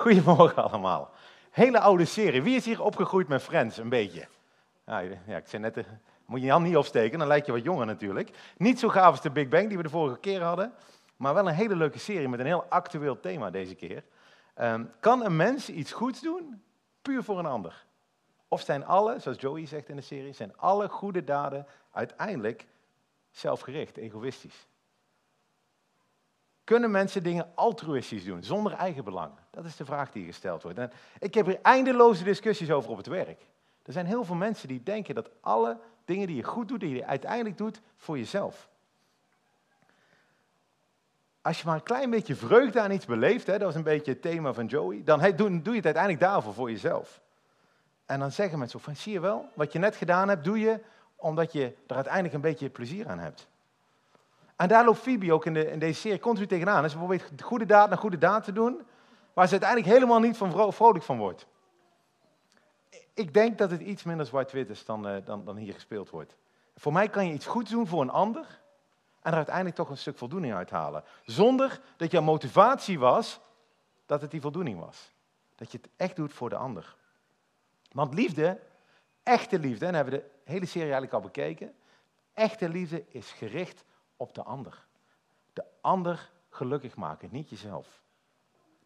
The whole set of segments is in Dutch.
Goedemorgen allemaal. Hele oude serie. Wie is hier opgegroeid met Friends? Een beetje. Ja, ik zei net, eh, moet je je hand niet opsteken, dan lijkt je wat jonger natuurlijk. Niet zo gaaf als de Big Bang die we de vorige keer hadden, maar wel een hele leuke serie met een heel actueel thema deze keer. Ehm, kan een mens iets goeds doen, puur voor een ander? Of zijn alle, zoals Joey zegt in de serie, zijn alle goede daden uiteindelijk zelfgericht, egoïstisch? Kunnen mensen dingen altruïstisch doen, zonder eigen belang? Dat is de vraag die gesteld wordt. En ik heb hier eindeloze discussies over op het werk. Er zijn heel veel mensen die denken dat alle dingen die je goed doet, die je uiteindelijk doet voor jezelf. Als je maar een klein beetje vreugde aan iets beleeft, hè, dat was een beetje het thema van Joey, dan doe, doe je het uiteindelijk daarvoor voor jezelf. En dan zeggen mensen van, zie je wel, wat je net gedaan hebt, doe je omdat je er uiteindelijk een beetje plezier aan hebt. En daar loopt Phoebe ook in, de, in deze serie continu tegenaan. Ze probeert goede daad naar goede daad te doen, waar ze uiteindelijk helemaal niet van vrolijk van wordt. Ik denk dat het iets minder zwart-wit is dan, uh, dan, dan hier gespeeld wordt. Voor mij kan je iets goeds doen voor een ander en er uiteindelijk toch een stuk voldoening uithalen. Zonder dat jouw motivatie was dat het die voldoening was. Dat je het echt doet voor de ander. Want liefde, echte liefde, en hebben we de hele serie eigenlijk al bekeken. Echte liefde is gericht op de ander. De ander gelukkig maken, niet jezelf.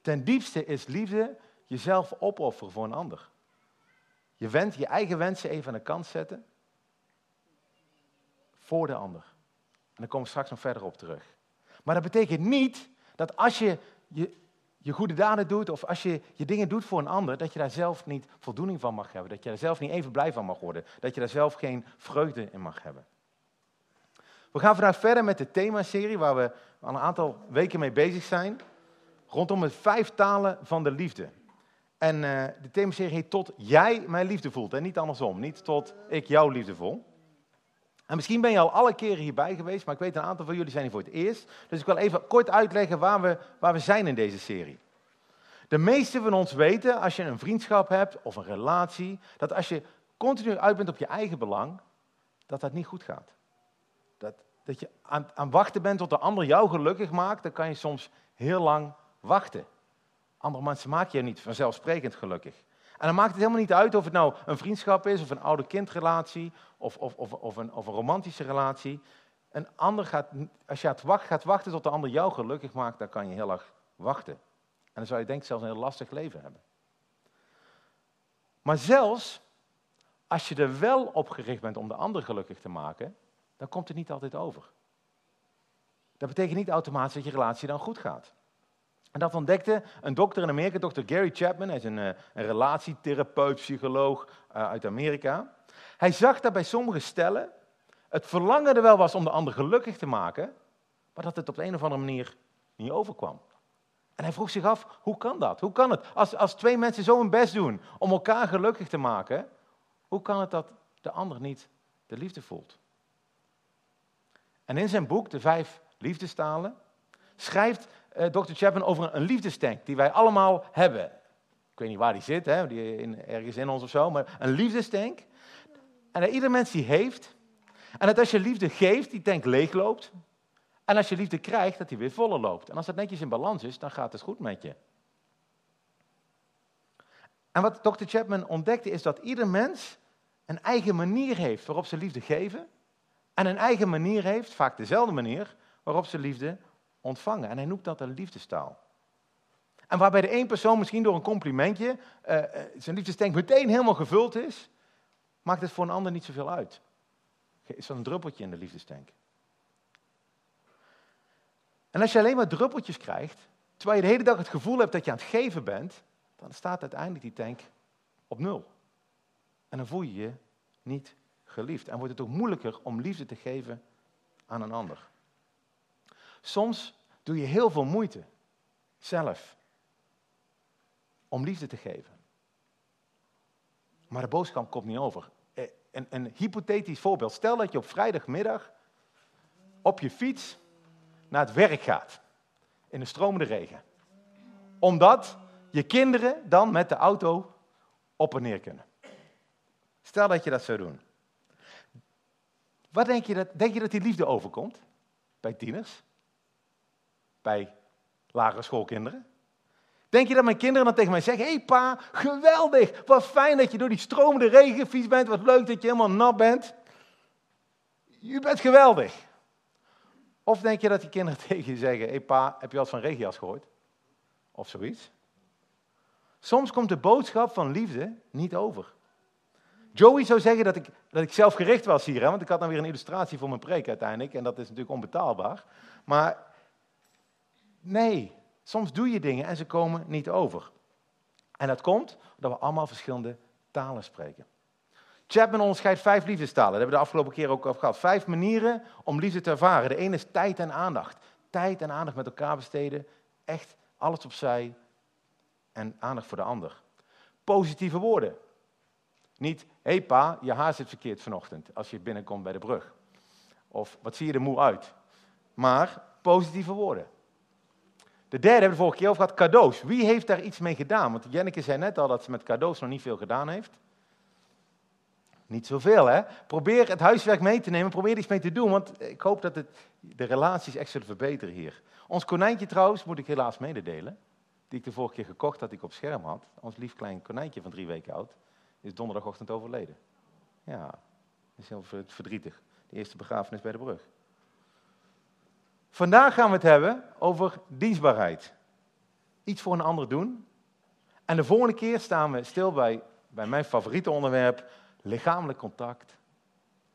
Ten diepste is liefde jezelf opofferen voor een ander. Je, wens, je eigen wensen even aan de kant zetten voor de ander. En daar komen we straks nog verder op terug. Maar dat betekent niet dat als je je, je goede daden doet of als je je dingen doet voor een ander, dat je daar zelf niet voldoening van mag hebben. Dat je daar zelf niet even blij van mag worden. Dat je daar zelf geen vreugde in mag hebben. We gaan vandaag verder met de themaserie waar we al een aantal weken mee bezig zijn. Rondom het vijf talen van de liefde. En uh, de themaserie heet Tot jij mijn liefde voelt. En niet andersom. Niet tot ik jouw liefde voel. En misschien ben je al alle keren hierbij geweest, maar ik weet een aantal van jullie zijn hier voor het eerst. Dus ik wil even kort uitleggen waar we, waar we zijn in deze serie. De meesten van ons weten, als je een vriendschap hebt of een relatie, dat als je continu uit bent op je eigen belang, dat dat niet goed gaat. Dat, je aan, aan wachten bent tot de ander jou gelukkig maakt, dan kan je soms heel lang wachten. Andere mensen maken je niet vanzelfsprekend gelukkig. En dan maakt het helemaal niet uit of het nou een vriendschap is, of een oude-kindrelatie, of, of, of, of, een, of een romantische relatie. Een ander gaat, als je gaat wachten tot de ander jou gelukkig maakt, dan kan je heel erg wachten. En dan zou je denk ik zelfs een heel lastig leven hebben. Maar zelfs als je er wel op gericht bent om de ander gelukkig te maken, dan komt het niet altijd over. Dat betekent niet automatisch dat je relatie dan goed gaat. En dat ontdekte een dokter in Amerika, dokter Gary Chapman. Hij is een, eh, een relatietherapeut, psycholoog uh, uit Amerika. Hij zag dat bij sommige stellen het verlangen er wel was om de ander gelukkig te maken, maar dat het op de een of andere manier niet overkwam. En hij vroeg zich af, hoe kan dat? Hoe kan het? Als, als twee mensen zo hun best doen om elkaar gelukkig te maken, hoe kan het dat de ander niet de liefde voelt? En in zijn boek, De Vijf Liefdestalen, schrijft uh, Dr. Chapman over een liefdestank die wij allemaal hebben. Ik weet niet waar die zit, hè, die in, ergens in ons of zo, maar een liefdestank. En dat ieder mens die heeft. En dat als je liefde geeft, die tank leegloopt. En als je liefde krijgt, dat die weer voller loopt. En als dat netjes in balans is, dan gaat het goed met je. En wat Dr. Chapman ontdekte is dat ieder mens een eigen manier heeft waarop ze liefde geven. En een eigen manier heeft, vaak dezelfde manier, waarop ze liefde ontvangen. En hij noemt dat een liefdestaal. En waarbij de één persoon misschien door een complimentje uh, zijn liefdestank meteen helemaal gevuld is, maakt het voor een ander niet zoveel uit. Is dat een druppeltje in de liefdestank. En als je alleen maar druppeltjes krijgt, terwijl je de hele dag het gevoel hebt dat je aan het geven bent, dan staat uiteindelijk die tank op nul. En dan voel je je niet geliefd. En wordt het ook moeilijker om liefde te geven aan een ander. Soms doe je heel veel moeite zelf om liefde te geven. Maar de boodschap komt niet over. Eh, een, een hypothetisch voorbeeld. Stel dat je op vrijdagmiddag op je fiets naar het werk gaat. In de stromende regen. Omdat je kinderen dan met de auto op en neer kunnen. Stel dat je dat zou doen. Wat denk je dat, denk je dat die liefde overkomt? Bij tieners? bij lagere schoolkinderen. Denk je dat mijn kinderen dan tegen mij zeggen: Hé hey pa, geweldig, wat fijn dat je door die stromende regen gefietst bent, wat leuk dat je helemaal nat bent. Je bent geweldig. Of denk je dat die kinderen tegen je zeggen: Hé hey pa, heb je al van regenjas gehoord? Of zoiets. Soms komt de boodschap van liefde niet over. Joey zou zeggen dat ik, dat ik zelfgericht was hier, hè? want ik had dan weer een illustratie voor mijn preek uiteindelijk. En dat is natuurlijk onbetaalbaar. Maar nee, soms doe je dingen en ze komen niet over. En dat komt omdat we allemaal verschillende talen spreken. Chapman onderscheidt vijf liefdestalen. Dat hebben we de afgelopen keer ook over gehad. Vijf manieren om liefde te ervaren. De ene is tijd en aandacht. Tijd en aandacht met elkaar besteden. Echt alles opzij en aandacht voor de ander. Positieve woorden. Niet, hé pa, je haar zit verkeerd vanochtend als je binnenkomt bij de brug. Of, wat zie je er moe uit. Maar positieve woorden. De derde hebben we de vorige keer over gehad, cadeaus. Wie heeft daar iets mee gedaan? Want Jenneke zei net al dat ze met cadeaus nog niet veel gedaan heeft. Niet zoveel, hè? Probeer het huiswerk mee te nemen, probeer er iets mee te doen, want ik hoop dat het de relaties echt zullen verbeteren hier. Ons konijntje trouwens, moet ik helaas mededelen, die ik de vorige keer gekocht had, ik op scherm had. Ons lief klein konijntje van drie weken oud, is donderdagochtend overleden. Ja, dat is heel verdrietig. De eerste begrafenis bij de brug. Vandaag gaan we het hebben over dienstbaarheid. Iets voor een ander doen. En de volgende keer staan we stil bij, bij mijn favoriete onderwerp, lichamelijk contact,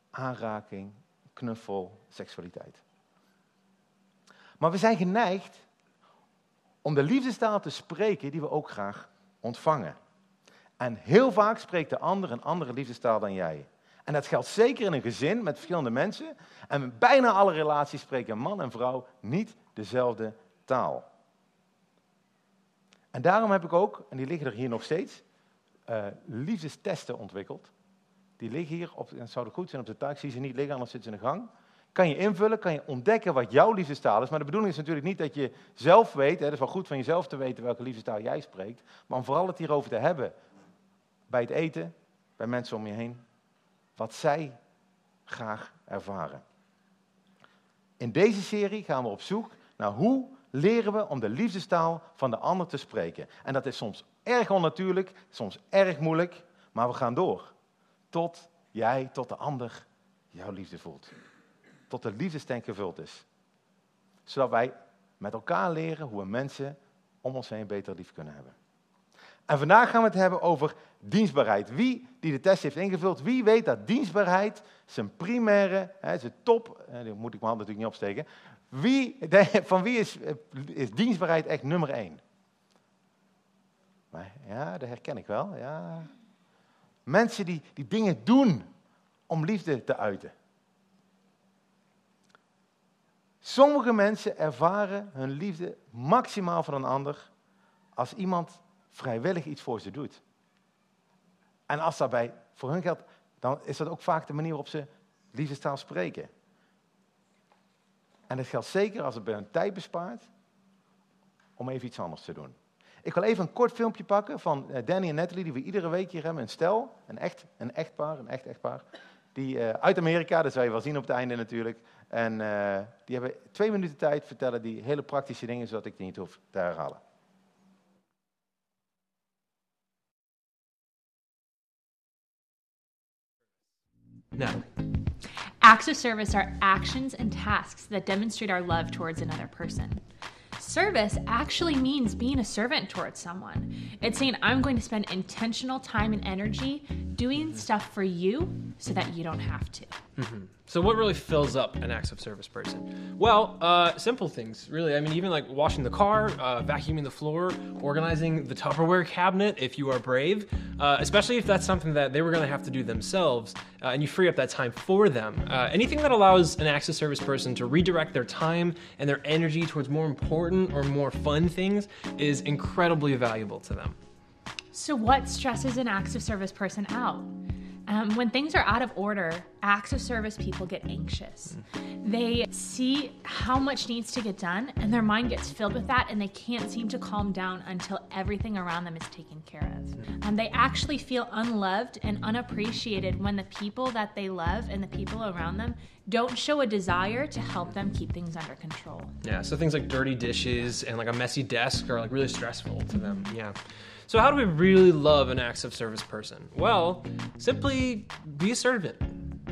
aanraking, knuffel, seksualiteit. Maar we zijn geneigd om de liefdestaal te spreken die we ook graag ontvangen. En heel vaak spreekt de ander een andere liefdestaal dan jij. En dat geldt zeker in een gezin met verschillende mensen. En bijna alle relaties spreken man en vrouw niet dezelfde taal. En daarom heb ik ook, en die liggen er hier nog steeds, uh, liefdestesten ontwikkeld. Die liggen hier, op, en zou goed zijn op de taak, zie ze niet liggen, anders zitten ze in de gang. Kan je invullen, kan je ontdekken wat jouw liefdestaal is. Maar de bedoeling is natuurlijk niet dat je zelf weet, het is wel goed van jezelf te weten welke liefdestaal jij spreekt. Maar om vooral het hierover te hebben, bij het eten, bij mensen om je heen, wat zij graag ervaren. In deze serie gaan we op zoek naar hoe leren we om de liefdestaal van de ander te spreken. En dat is soms erg onnatuurlijk, soms erg moeilijk, maar we gaan door. Tot jij, tot de ander jouw liefde voelt. Tot de liefdestank gevuld is. Zodat wij met elkaar leren hoe we mensen om ons heen beter lief kunnen hebben. En vandaag gaan we het hebben over dienstbaarheid. Wie die de test heeft ingevuld, wie weet dat dienstbaarheid zijn primaire, zijn top, moet ik mijn hand natuurlijk niet opsteken. Wie, van wie is, is dienstbaarheid echt nummer één? Maar ja, dat herken ik wel. Ja. Mensen die, die dingen doen om liefde te uiten. Sommige mensen ervaren hun liefde maximaal van een ander als iemand vrijwillig iets voor ze doet. En als daarbij voor hun geldt, dan is dat ook vaak de manier waarop ze liefdestaal spreken. En dat geldt zeker als het bij hun tijd bespaart om even iets anders te doen. Ik wil even een kort filmpje pakken van eh, Danny en Natalie, die we iedere week hier hebben. Een stel, een echt, een echtpaar, een echt echtpaar. Die uh, uit Amerika, dat zal je wel zien op het einde natuurlijk. En uh, die hebben twee minuten tijd vertellen die hele praktische dingen, zodat ik die niet hoef te herhalen. No. Acts of service are actions and tasks that demonstrate our love towards another person. Service actually means being a servant towards someone. It's saying, I'm going to spend intentional time and energy doing stuff for you so that you don't have to. Mm-hmm. So, what really fills up an acts of service person? Well, uh, simple things, really. I mean, even like washing the car, uh, vacuuming the floor, organizing the Tupperware cabinet if you are brave, uh, especially if that's something that they were going to have to do themselves uh, and you free up that time for them. Uh, anything that allows an acts of service person to redirect their time and their energy towards more important or more fun things is incredibly valuable to them. So, what stresses an acts of service person out? Um, when things are out of order, acts of service people get anxious. They see how much needs to get done, and their mind gets filled with that, and they can't seem to calm down until everything around them is taken care of. Um, they actually feel unloved and unappreciated when the people that they love and the people around them don't show a desire to help them keep things under control. Yeah, so things like dirty dishes and like a messy desk are like really stressful to them. Yeah. So how do we really love an acts of service person? Well, simply be a servant.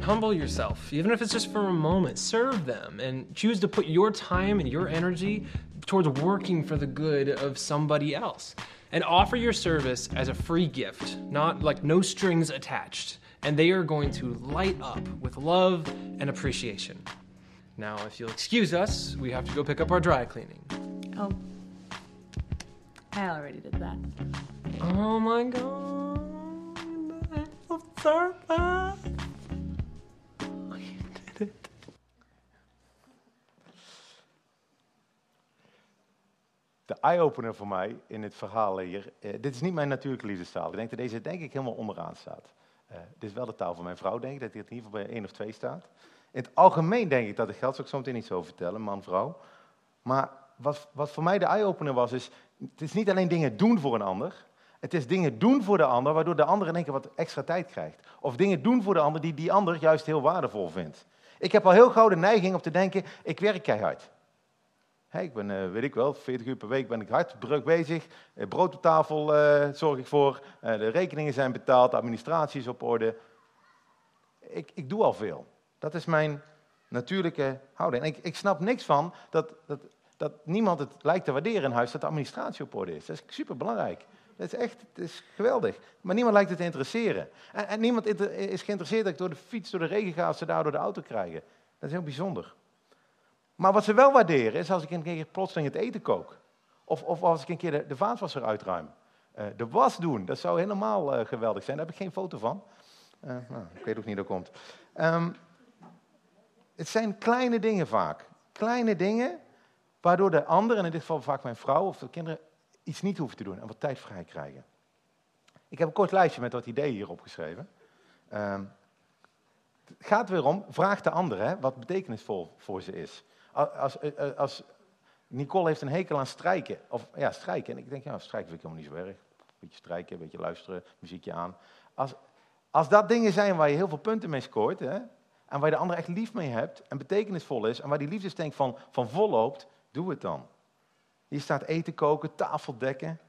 Humble yourself, even if it's just for a moment. Serve them and choose to put your time and your energy towards working for the good of somebody else. And offer your service as a free gift, not like no strings attached. And they are going to light up with love and appreciation. Now, if you'll excuse us, we have to go pick up our dry cleaning. Oh, I already did that. Oh my god. Service. You did it. De eye-opener voor mij in het verhaal hier. eh, dit is niet mijn natuurlijke liefdestaal. Ik denk dat deze denk ik helemaal onderaan staat. Eh, dit is wel de taal van mijn vrouw, denk ik, dat hij in ieder geval bij één of twee staat. In het algemeen denk ik dat het ik zo meteen niet zo vertellen, man-vrouw. Maar wat, wat voor mij de eye-opener was, is, het is niet alleen dingen doen voor een ander. Het is dingen doen voor de ander, waardoor de ander in één keer wat extra tijd krijgt. Of dingen doen voor de ander die die ander juist heel waardevol vindt. Ik heb al heel gauw de neiging om te denken, ik werk keihard. Ik ben, eh, weet ik wel, 40 uur per week ben ik hard bezig. Eh, brood op tafel eh, zorg ik voor. De rekeningen zijn betaald, de administratie is op orde. Ik, ik doe al veel. Dat is mijn natuurlijke houding. En ik, ik snap niks van dat, dat, dat niemand het lijkt te waarderen in huis dat de administratie op orde is. Dat is superbelangrijk. Dat is echt dat is geweldig. Maar niemand lijkt het te interesseren. En, niemand is geïnteresseerd dat ik door de fiets, door de regen ga, of ze daardoor de auto krijgen. Dat is heel bijzonder. Maar wat ze wel waarderen is als ik een keer plotseling het eten kook. Of, of als ik een keer de, de vaatwasser uitruim. Eh, de was doen, dat zou helemaal eh, geweldig zijn. Daar heb ik geen foto van. Eh, nou, ik weet ook niet hoe dat komt. Ehm, het zijn kleine dingen vaak. Kleine dingen waardoor de ander, en in dit geval vaak mijn vrouw of de kinderen, iets niet hoeven te doen en wat tijd vrij krijgen. Ik heb een kort lijstje met wat ideeën hier opgeschreven. Ehm, het gaat weer om, vraag de ander wat betekenisvol voor ze is. Als, als, eh, als Nicole heeft een hekel aan strijken, of ja, strijken. En ik denk, ja, strijken vind ik helemaal niet zo erg. Beetje strijken, een beetje luisteren, muziekje aan. Als, als dat dingen zijn waar je heel veel punten mee scoort, hè, en waar je de ander echt lief mee hebt, en betekenisvol is, en waar die liefdestank van, van vol loopt, doe het dan. Hier staat eten koken, tafel dekken,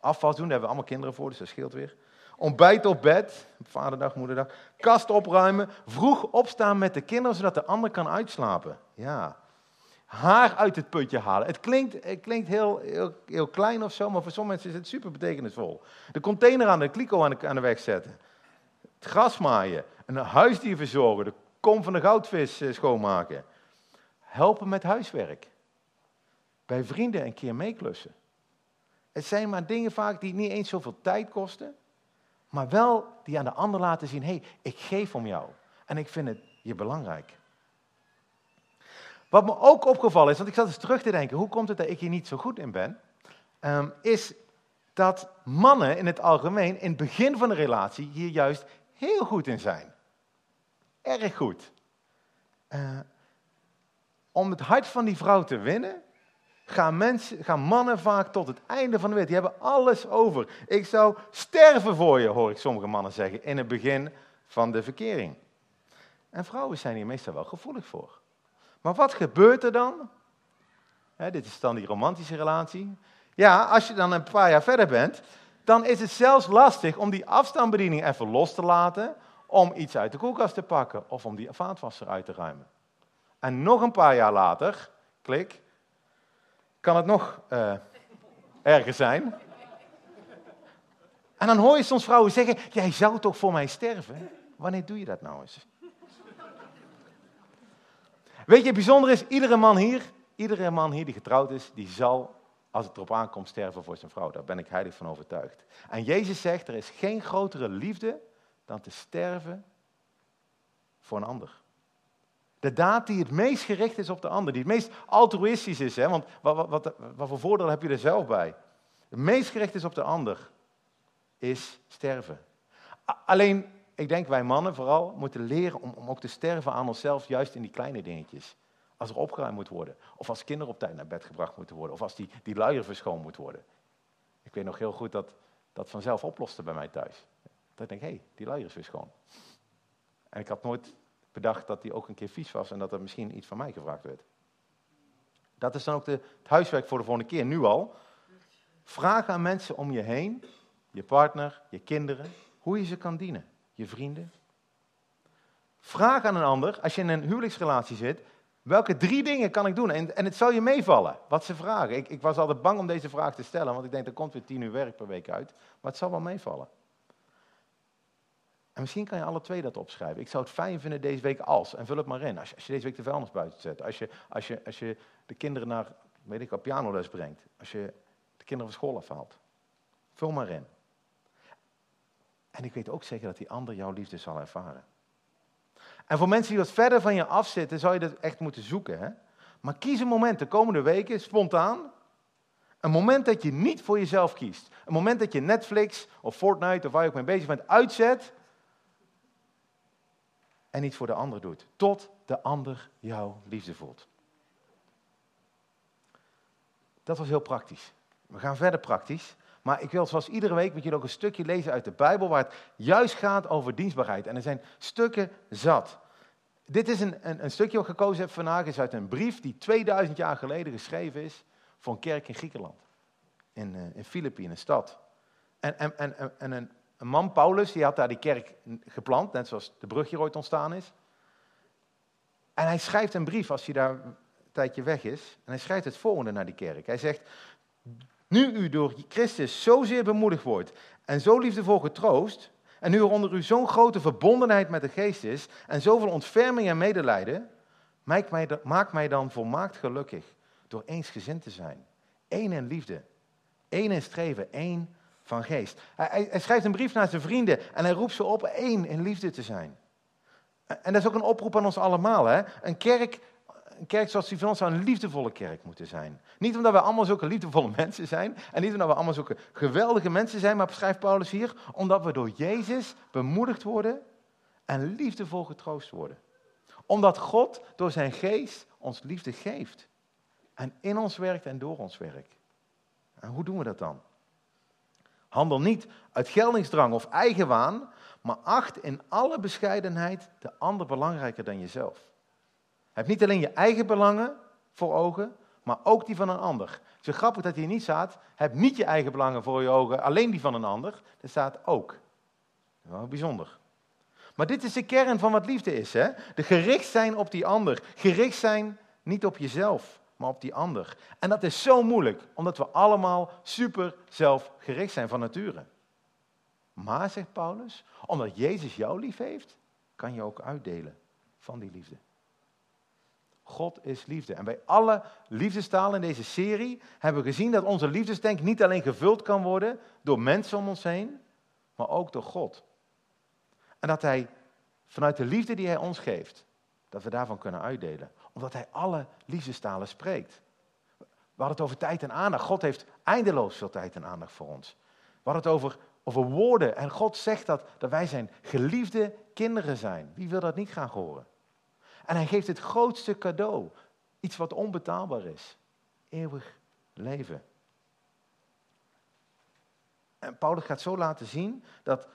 afwas doen, daar hebben we allemaal kinderen voor, dus dat scheelt weer. Ontbijt op bed, vaderdag, moederdag. Kast opruimen, vroeg opstaan met de kinderen, zodat de ander kan uitslapen. Ja. Haar uit het putje halen. Het klinkt, het klinkt heel, heel, heel klein of zo, maar voor sommige mensen is het super betekenisvol. De container aan de kliko aan de, aan de weg zetten. Het gras maaien. Een huisdier verzorgen. De kom van de goudvis eh, schoonmaken. Helpen met huiswerk. Bij vrienden een keer meeklussen. Het zijn maar dingen vaak die niet eens zoveel tijd kosten, maar wel die aan de ander laten zien: hé, hey, ik geef om jou en ik vind het je belangrijk. Wat me ook opgevallen is, want ik zat eens terug te denken: hoe komt het dat ik hier niet zo goed in ben? Ehm, is dat mannen in het algemeen in het begin van de relatie hier juist heel goed in zijn. Erg goed. Uh, om het hart van die vrouw te winnen, gaan, mensen, gaan mannen vaak tot het einde van de wereld. Die hebben alles over. Ik zou sterven voor je, hoor ik sommige mannen zeggen, in het begin van de verkering. En vrouwen zijn hier meestal wel gevoelig voor. Maar wat gebeurt er dan? Dit is dan die romantische relatie. Ja, als je dan een paar jaar verder bent, dan is het zelfs lastig om die afstandsbediening even los te laten, om iets uit de koelkast te pakken of om die vaatwasser uit te ruimen. En nog een paar jaar later, klik, kan het nog uh, erger zijn. En dan hoor je soms vrouwen zeggen, jij zou toch voor mij sterven? Wanneer doe je dat nou eens? Weet je, het bijzonder is, iedere man hier, iedere man hier die getrouwd is, die zal, als het erop aankomt, sterven voor zijn vrouw. Daar ben ik heilig van overtuigd. En Jezus zegt, er is geen grotere liefde dan te sterven voor een ander. De daad die het meest gericht is op de ander, die het meest altruïstisch is. Hè? Want wat, wat, wat, wat voor voordeel heb je er zelf bij? Het meest gericht is op de ander, is sterven. Alleen ik denk wij mannen vooral moeten leren om, om ook te sterven aan onszelf, juist in die kleine dingetjes. Als er opgeruimd moet worden, of als kinderen op tijd naar bed gebracht moeten worden, of als die, die luier verschoond moet worden. Ik weet nog heel goed dat dat vanzelf oploste bij mij thuis. Dat ik denk, hé, hey, die luier is weer schoon. En ik had nooit bedacht dat die ook een keer vies was en dat er misschien iets van mij gevraagd werd. Dat is dan ook de, het huiswerk voor de volgende keer, nu al. Vraag aan mensen om je heen, je partner, je kinderen, hoe je ze kan dienen. Je vrienden. Vraag aan een ander, als je in een huwelijksrelatie zit, welke drie dingen kan ik doen? En, en het zal je meevallen, wat ze vragen. Ik, ik was altijd bang om deze vraag te stellen, want ik denk, er komt weer tien uur werk per week uit. Maar het zal wel meevallen. En misschien kan je alle twee dat opschrijven. Ik zou het fijn vinden deze week als, en vul het maar in, als je, als je deze week de vuilnis buiten zet. Als je, als, je, als je de kinderen naar, weet ik wat, pianoles brengt. Als je de kinderen van school afhaalt. Vul maar in. En ik weet ook zeker dat die ander jouw liefde zal ervaren. En voor mensen die wat verder van je afzitten, zou je dat echt moeten zoeken. Hè? Maar kies een moment de komende weken, spontaan. Een moment dat je niet voor jezelf kiest. Een moment dat je Netflix of Fortnite of waar je ook mee bezig bent uitzet. En niet voor de ander doet. Tot de ander jouw liefde voelt. Dat was heel praktisch. We gaan verder praktisch. Maar ik wil zoals iedere week met jullie ook een stukje lezen uit de Bijbel waar het juist gaat over dienstbaarheid. En er zijn stukken zat. Dit is een, een, een stukje wat ik gekozen heb vandaag, is uit een brief die 2000 jaar geleden geschreven is voor een kerk in Griekenland. In, uh, in Filippi, in een stad. En, en, en, en een, een, man, Paulus, die had daar die kerk geplant, net zoals de brug hier ooit ontstaan is. En hij schrijft een brief als hij daar een tijdje weg is. En hij schrijft het volgende naar die kerk. Hij zegt, nu u door Christus zozeer bemoedigd wordt en zo liefdevol getroost, en nu er onder u zo'n grote verbondenheid met de geest is en zoveel ontferming en medelijden, maakt mij, maakt mij dan volmaakt gelukkig door eensgezind te zijn. Eén in liefde, één in streven, één van geest. Hij, hij, schrijft een brief naar zijn vrienden en hij roept ze op één in liefde te zijn. En dat is ook een oproep aan ons allemaal. Hè? Een kerk een kerk zoals die van ons zou een liefdevolle kerk moeten zijn. Niet omdat we allemaal zulke liefdevolle mensen zijn. En niet omdat we allemaal zulke geweldige mensen zijn. Maar schrijft Paulus hier. Omdat we door Jezus bemoedigd worden. En liefdevol getroost worden. Omdat God door zijn geest ons liefde geeft. En in ons werkt en door ons werkt. En hoe doen we dat dan? Handel niet uit geldingsdrang of eigenwaan. Maar acht in alle bescheidenheid de ander belangrijker dan jezelf. Heb niet alleen je eigen belangen voor ogen, maar ook die van een ander. Het is grappig dat hier niet staat, heb niet je eigen belangen voor je ogen, alleen die van een ander. Er staat ook. Bijzonder. Maar dit is de kern van wat liefde is. Hè? De gericht zijn op die ander. Gericht zijn niet op jezelf, maar op die ander. En dat is zo moeilijk, omdat we allemaal super zelfgericht zijn van nature. Maar, zegt Paulus, omdat Jezus jou lief heeft, kan je ook uitdelen van die liefde. God is liefde. En bij alle liefdestalen in deze serie hebben we gezien dat onze liefdestank niet alleen gevuld kan worden door mensen om ons heen, maar ook door God. En dat Hij vanuit de liefde die Hij ons geeft, dat we daarvan kunnen uitdelen. Omdat Hij alle liefdestalen spreekt. We hadden het over tijd en aandacht. God heeft eindeloos veel tijd en aandacht voor ons. We hadden het over, over woorden. En God zegt dat, dat wij zijn geliefde kinderen zijn. Wie wil dat niet graag horen? En hij geeft het grootste cadeau. Iets wat onbetaalbaar is. Eeuwig leven. En Paulus gaat zo laten zien dat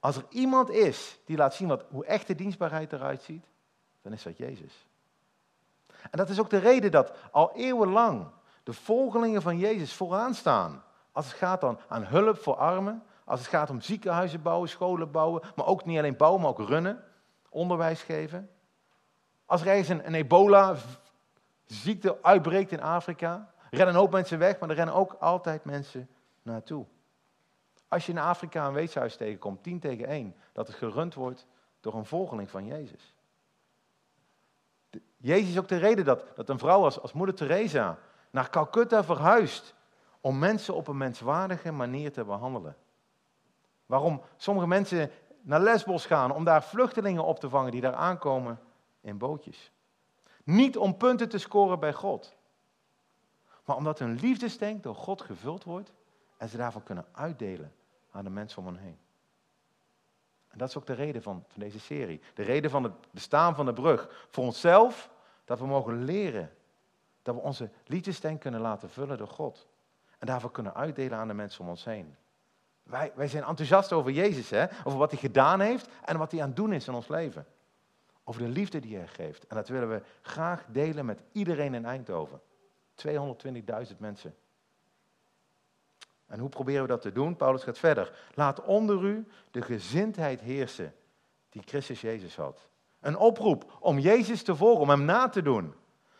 als er iemand is die laat zien wat, hoe echte dienstbaarheid eruit ziet, dan is dat Jezus. En dat is ook de reden dat al eeuwenlang de volgelingen van Jezus vooraan staan. Als het gaat dan aan hulp voor armen, als het gaat om ziekenhuizen bouwen, scholen bouwen, maar ook niet alleen bouwen, maar ook runnen, onderwijs geven. Als er ergens een, ebola-ziekte uitbreekt in Afrika, rennen een hoop mensen weg, maar er rennen ook altijd mensen naartoe. Als je in Afrika een weeshuis tegenkomt, 10 tegen 1, dat het gerund wordt door een volgeling van Jezus. Jezus is ook de reden dat, dat een vrouw als, als moeder Teresa naar Calcutta verhuist om mensen op een menswaardige manier te behandelen. Waarom sommige mensen naar Lesbos gaan om daar vluchtelingen op te vangen die daar aankomen in bootjes. Niet om punten te scoren bij God, maar omdat hun liefdestank door God gevuld wordt en ze daarvan kunnen uitdelen aan de mensen om hen heen. En dat is ook de reden van, van deze serie. De reden van het bestaan van de brug. Voor onszelf, dat we mogen leren. Dat we onze liedjestank kunnen laten vullen door God. En daarvoor kunnen uitdelen aan de mensen om ons heen. Wij, wij zijn enthousiast over Jezus, hè? over wat hij gedaan heeft en wat hij aan het doen is in ons leven. Over de liefde die hij geeft. En dat willen we graag delen met iedereen in Eindhoven. 220.000 mensen. En hoe proberen we dat te doen? Paulus gaat verder. Laat onder u de gezindheid heersen die Christus Jezus had. Een oproep om Jezus te volgen, om hem na te doen.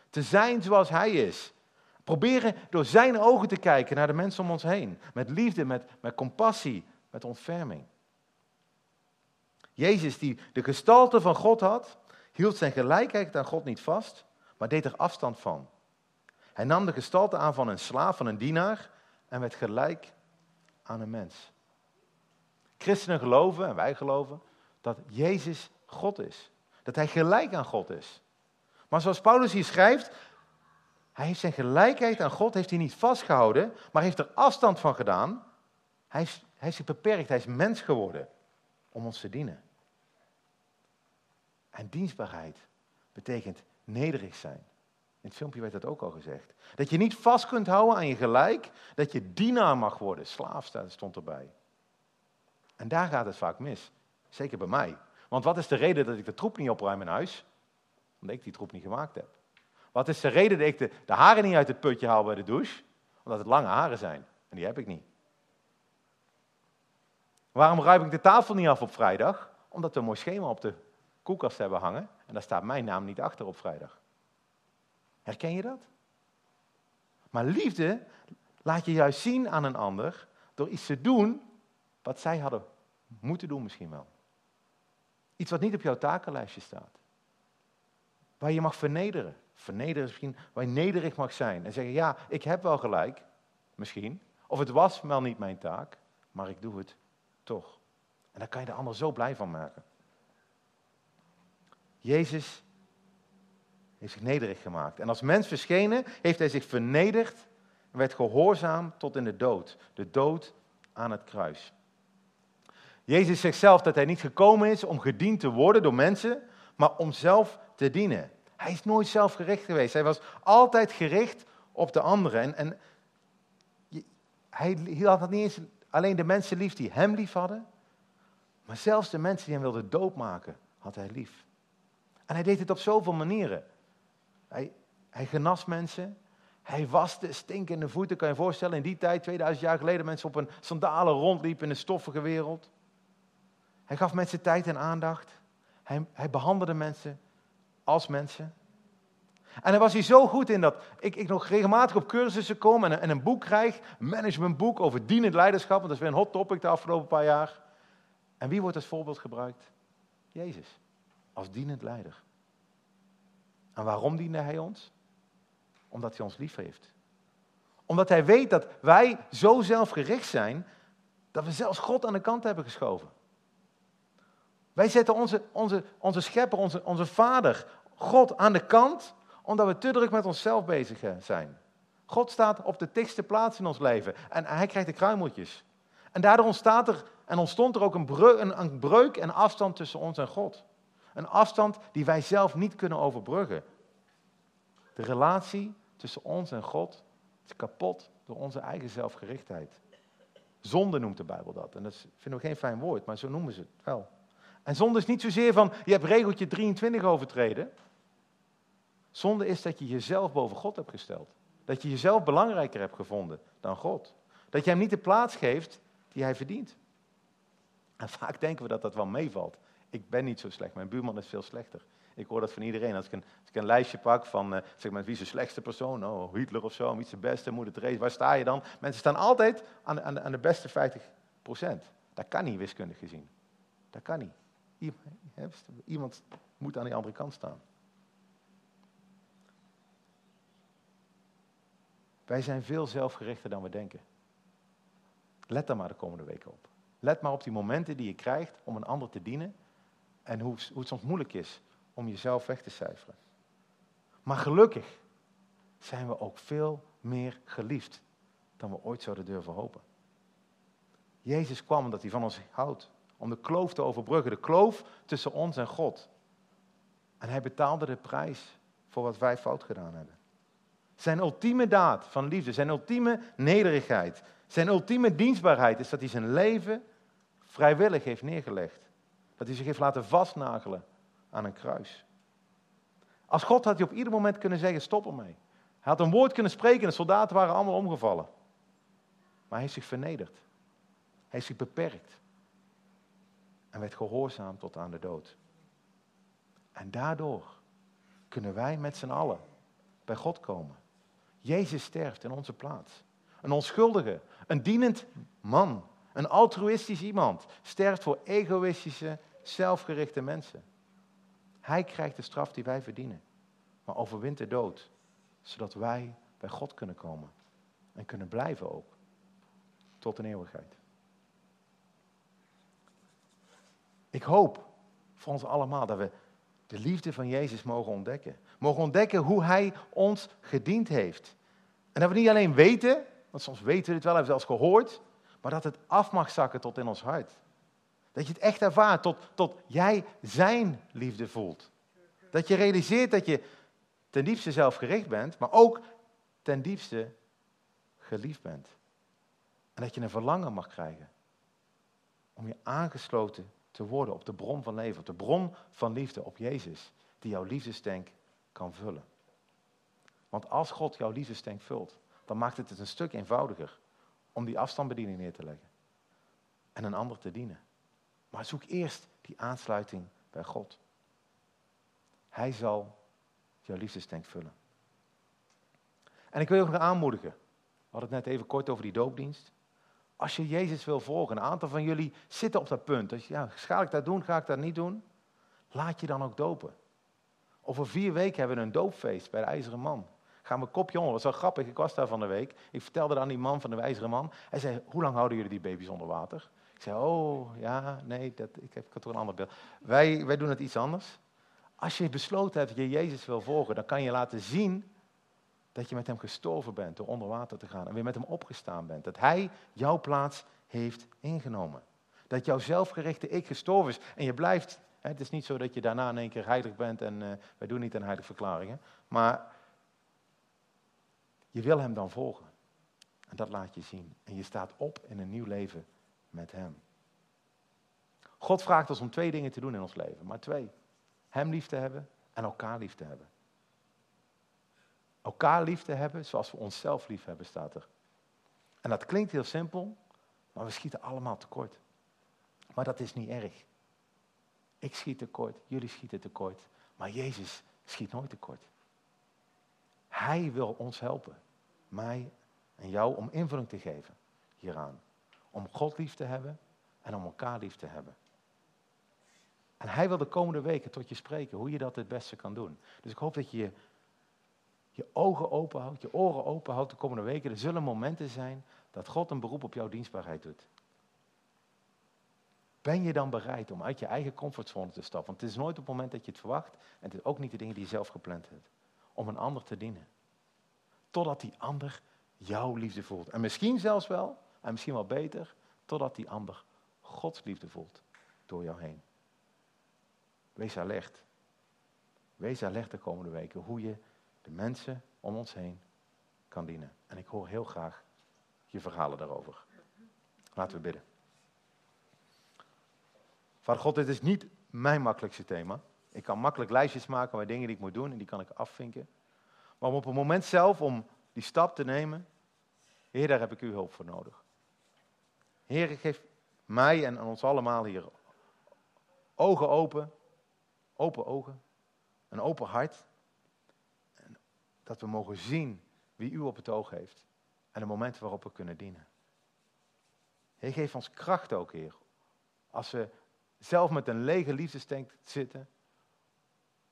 Te zijn zoals hij is. Proberen door zijn ogen te kijken naar de mensen om ons heen. Met liefde, met, met compassie, met ontferming. Jezus, die de gestalte van God had, hield zijn gelijkheid aan God niet vast, maar deed er afstand van. Hij nam de gestalte aan van een slaaf, van een dienaar en werd gelijk aan een mens. Christenen geloven, en wij geloven, dat Jezus God is. Dat hij gelijk aan God is. Maar zoals Paulus hier schrijft, hij heeft zijn gelijkheid aan God heeft hij niet vastgehouden, maar heeft er afstand van gedaan. Hij is, hij is beperkt, hij is mens geworden om ons te dienen. En dienstbaarheid betekent nederig zijn. In het filmpje werd dat ook al gezegd. Dat je niet vast kunt houden aan je gelijk, dat je dienaar mag worden. Slaaf stond erbij. En daar gaat het vaak mis. Zeker bij mij. Want wat is de reden dat ik de troep niet opruim in huis? Omdat ik die troep niet gemaakt heb. Wat is de reden dat ik de, de haren niet uit het putje haal bij de douche? Omdat het lange haren zijn. En die heb ik niet. Waarom ruim ik de tafel niet af op vrijdag? Omdat we een mooi schema op de koelkast hebben hangen. En daar staat mijn naam niet achter op vrijdag. Herken je dat? Maar liefde laat je juist zien aan een ander door iets te doen wat zij hadden moeten doen misschien wel. Iets wat niet op jouw takenlijstje staat. Waar je mag vernederen. Vernederen is misschien waar je nederig mag zijn. En zeggen, ja, ik heb wel gelijk, misschien. Of het was wel niet mijn taak, maar ik doe het toch. En daar kan je de ander zo blij van maken. Jezus heeft zich nederig gemaakt. En als mens verschenen heeft hij zich vernederd en werd gehoorzaam tot in de dood. De dood aan het kruis. Jezus zegt zelf dat hij niet gekomen is om gediend te worden door mensen, maar om zelf te dienen. Hij is nooit zelfgericht geweest. Hij was altijd gericht op de anderen. En, en hij had niet eens alleen de mensen lief die hem lief hadden, maar zelfs de mensen die hem wilden doodmaken, had hij lief. En hij deed het op zoveel manieren. Hij, hij genas mensen. Hij waste stinkende voeten. Kan je je voorstellen, in die tijd, 2000 jaar geleden, mensen op een sandalen rondliepen in een stoffige wereld. Hij gaf mensen tijd en aandacht. Hij, hij behandelde mensen als mensen. En daar was hij zo goed in dat ik, ik nog regelmatig op cursussen kom en, en een boek krijg, een managementboek over dienend leiderschap, want dat is weer een hot topic de afgelopen paar jaar. En wie wordt als voorbeeld gebruikt? Jezus, als dienend leider. En waarom diende hij ons? Omdat hij ons lief heeft. Omdat hij weet dat wij zo zelfgericht zijn, dat we zelfs God aan de kant hebben geschoven. Wij zetten onze, onze, onze schepper, onze, onze vader, God aan de kant, omdat we te druk met onszelf bezig zijn. God staat op de dichtste plaats in ons leven en hij krijgt de kruimeltjes. En daardoor ontstaat er en ontstond er ook een breuk en afstand tussen ons en God. Een afstand die wij zelf niet kunnen overbruggen. De relatie tussen ons en God is kapot door onze eigen zelfgerichtheid. Zonde noemt de Bijbel dat. En dat vinden we geen fijn woord, maar zo noemen ze het wel. En zonde is niet zozeer van, je hebt regeltje 23 overtreden. Zonde is dat je jezelf boven God hebt gesteld. Dat je jezelf belangrijker hebt gevonden dan God. Dat je hem niet de plaats geeft die hij verdient. En vaak denken we dat dat wel meevalt. Ik ben niet zo slecht, mijn buurman is veel slechter. Ik hoor dat van iedereen. Als ik een, als ik een lijstje pak van, uh, zeg maar, wie is de slechtste persoon? Oh, Hitler of zo, wie is de beste, moet het race, waar sta je dan? Mensen staan altijd aan, aan, aan de beste 50 procent. Dat kan niet, wiskundig gezien. Dat kan niet. Iemand moet aan die andere kant staan. Wij zijn veel zelfgerichter dan we denken. Let daar maar de komende weken op. Let maar op die momenten die je krijgt om een ander te dienen. En hoe, hoe het soms moeilijk is om jezelf weg te cijferen. Maar gelukkig zijn we ook veel meer geliefd dan we ooit zouden durven hopen. Jezus kwam omdat hij van ons houdt, om de kloof te overbruggen, de kloof tussen ons en God. En hij betaalde de prijs voor wat wij fout gedaan hebben. Zijn ultieme daad van liefde, zijn ultieme nederigheid, zijn ultieme dienstbaarheid is dat hij zijn leven vrijwillig heeft neergelegd. Dat hij zich heeft laten vastnagelen aan een kruis. Als God had hij op ieder moment kunnen zeggen, stop ermee. Hij had een woord kunnen spreken en de soldaten waren allemaal omgevallen. Maar hij heeft zich vernederd. Hij heeft zich beperkt. En werd gehoorzaam tot aan de dood. En daardoor kunnen wij met z'n allen bij God komen. Jezus sterft in onze plaats. Een onschuldige, een dienend man, een altruïstisch iemand sterft voor egoïstische, zelfgerichte mensen. Hij krijgt de straf die wij verdienen, maar overwint de dood, zodat wij bij God kunnen komen en kunnen blijven ook, tot een eeuwigheid. Ik hoop voor ons allemaal dat we de liefde van Jezus mogen ontdekken. Mogen ontdekken hoe Hij ons gediend heeft. En dat we niet alleen weten, want soms weten we het wel, hebben we zelfs gehoord, maar dat het af mag zakken tot in ons hart. Dat je het echt ervaart, tot, tot jij zijn liefde voelt. Dat je realiseert dat je ten diepste zelfgericht bent, maar ook ten diepste geliefd bent. En dat je een verlangen mag krijgen om je aangesloten te worden op de bron van leven, op de bron van liefde, op Jezus, die jouw liefdestank kan vullen. Want als God jouw liefdestank vult, dan maakt het het een stuk eenvoudiger om die afstandsbediening neer te leggen en een ander te dienen. Maar zoek eerst die aansluiting bij God. Hij zal jouw liefdestank vullen. En ik wil je ook nog aanmoedigen. We hadden het net even kort over die doopdienst. Als je Jezus wil volgen, een aantal van jullie zitten op dat punt. Dus ja, ga ik dat doen, ga ik dat niet doen? Laat je dan ook dopen. Over vier weken hebben we een doopfeest bij de IJzeren Man. Gaan we kopje onder. Dat was wel grappig, ik was daar van de week. Ik vertelde aan die man van de IJzeren Man. Hij zei, hoe lang houden jullie die baby's onder water? Ik zei, oh, ja, nee, dat, ik, heb, ik had toch een ander beeld. Wij, wij doen het iets anders. Als je besloten hebt dat je Jezus wil volgen, dan kan je laten zien dat je met hem gestorven bent door onder water te gaan en weer met hem opgestaan bent. Dat hij jouw plaats heeft ingenomen. Dat jouw zelfgerichte ik gestorven is en je blijft. Het is niet zo dat je daarna in één keer heilig bent en uh, wij doen niet aan heilige verklaringen. Maar je wil hem dan volgen. En dat laat je zien. En je staat op in een nieuw leven met hem. God vraagt ons om twee dingen te doen in ons leven, maar twee. Hem lief te hebben en elkaar lief te hebben. Elkaar lief te hebben zoals we onszelf lief hebben, staat er. En dat klinkt heel simpel, maar we schieten allemaal tekort. Maar dat is niet erg. Ik schiet tekort, jullie schieten tekort, maar Jezus schiet nooit tekort. Hij wil ons helpen, mij en jou, om invulling te geven hieraan. Om God lief te hebben en om elkaar lief te hebben. En hij wil de komende weken tot je spreken hoe je dat het beste kan doen. Dus ik hoop dat je je ogen open houdt, je oren open houdt de komende weken. Er zullen momenten zijn dat God een beroep op jouw dienstbaarheid doet. Ben je dan bereid om uit je eigen comfortzone te stappen? Want het is nooit op het moment dat je het verwacht. En het is ook niet de dingen die je zelf gepland hebt. Om een ander te dienen. Totdat die ander jouw liefde voelt. En misschien zelfs wel, en misschien wel beter, totdat die ander Gods liefde voelt door jou heen. Wees alert. Wees alert de komende weken hoe je de mensen om ons heen kan dienen. En ik hoor heel graag je verhalen daarover. Laten we bidden. Vader God, dit is niet mijn makkelijkste thema. Ik kan makkelijk lijstjes maken met dingen die ik moet doen en die kan ik afvinken. Maar op het moment zelf om die stap te nemen, Heer, daar heb ik uw hulp voor nodig. Heer, geef mij en ons allemaal hier ogen open, open ogen, een open hart. Dat we mogen zien wie u op het oog heeft en de momenten waarop we kunnen dienen. Heer, geef ons kracht ook, Heer. Als we zelf met een lege liefdestank zitten,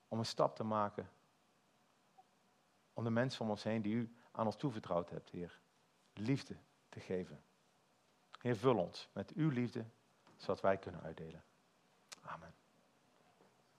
om een stap te maken. Om de mensen om ons heen die u aan ons toevertrouwd hebt, Heer, liefde te geven. Heer, vul ons met uw liefde, zodat wij kunnen uitdelen. Amen.